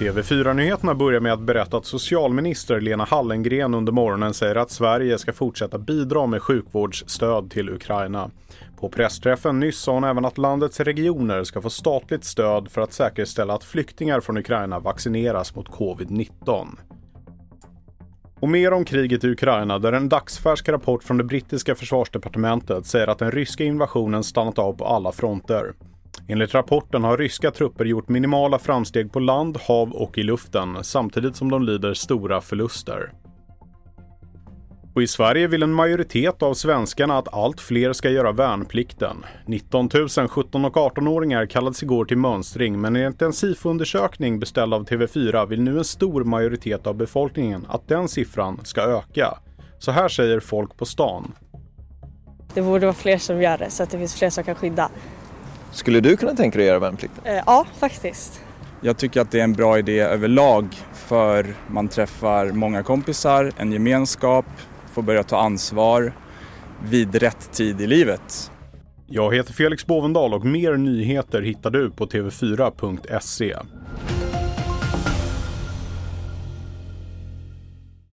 TV4-nyheterna börjar med att berätta att socialminister Lena Hallengren under morgonen säger att Sverige ska fortsätta bidra med sjukvårdsstöd till Ukraina. På pressträffen nyss sa hon även att landets regioner ska få statligt stöd för att säkerställa att flyktingar från Ukraina vaccineras mot covid-19. Och mer om kriget i Ukraina där en dagsfärsk rapport från det brittiska försvarsdepartementet säger att den ryska invasionen stannat av på alla fronter. Enligt rapporten har ryska trupper gjort minimala framsteg på land, hav och i luften samtidigt som de lider stora förluster. Och i Sverige vill en majoritet av svenskarna att allt fler ska göra värnplikten. 19 000 17 och 18-åringar kallades igår till mönstring men enligt en SIFO-undersökning beställd av TV4 vill nu en stor majoritet av befolkningen att den siffran ska öka. Så här säger folk på stan. Det borde vara fler som gör det så att det finns fler som kan skydda. Skulle du kunna tänka dig att göra värnplikten? Eh, ja, faktiskt. Jag tycker att det är en bra idé överlag för man träffar många kompisar, en gemenskap, får börja ta ansvar vid rätt tid i livet. Jag heter Felix Bovendal och mer nyheter hittar du på tv4.se.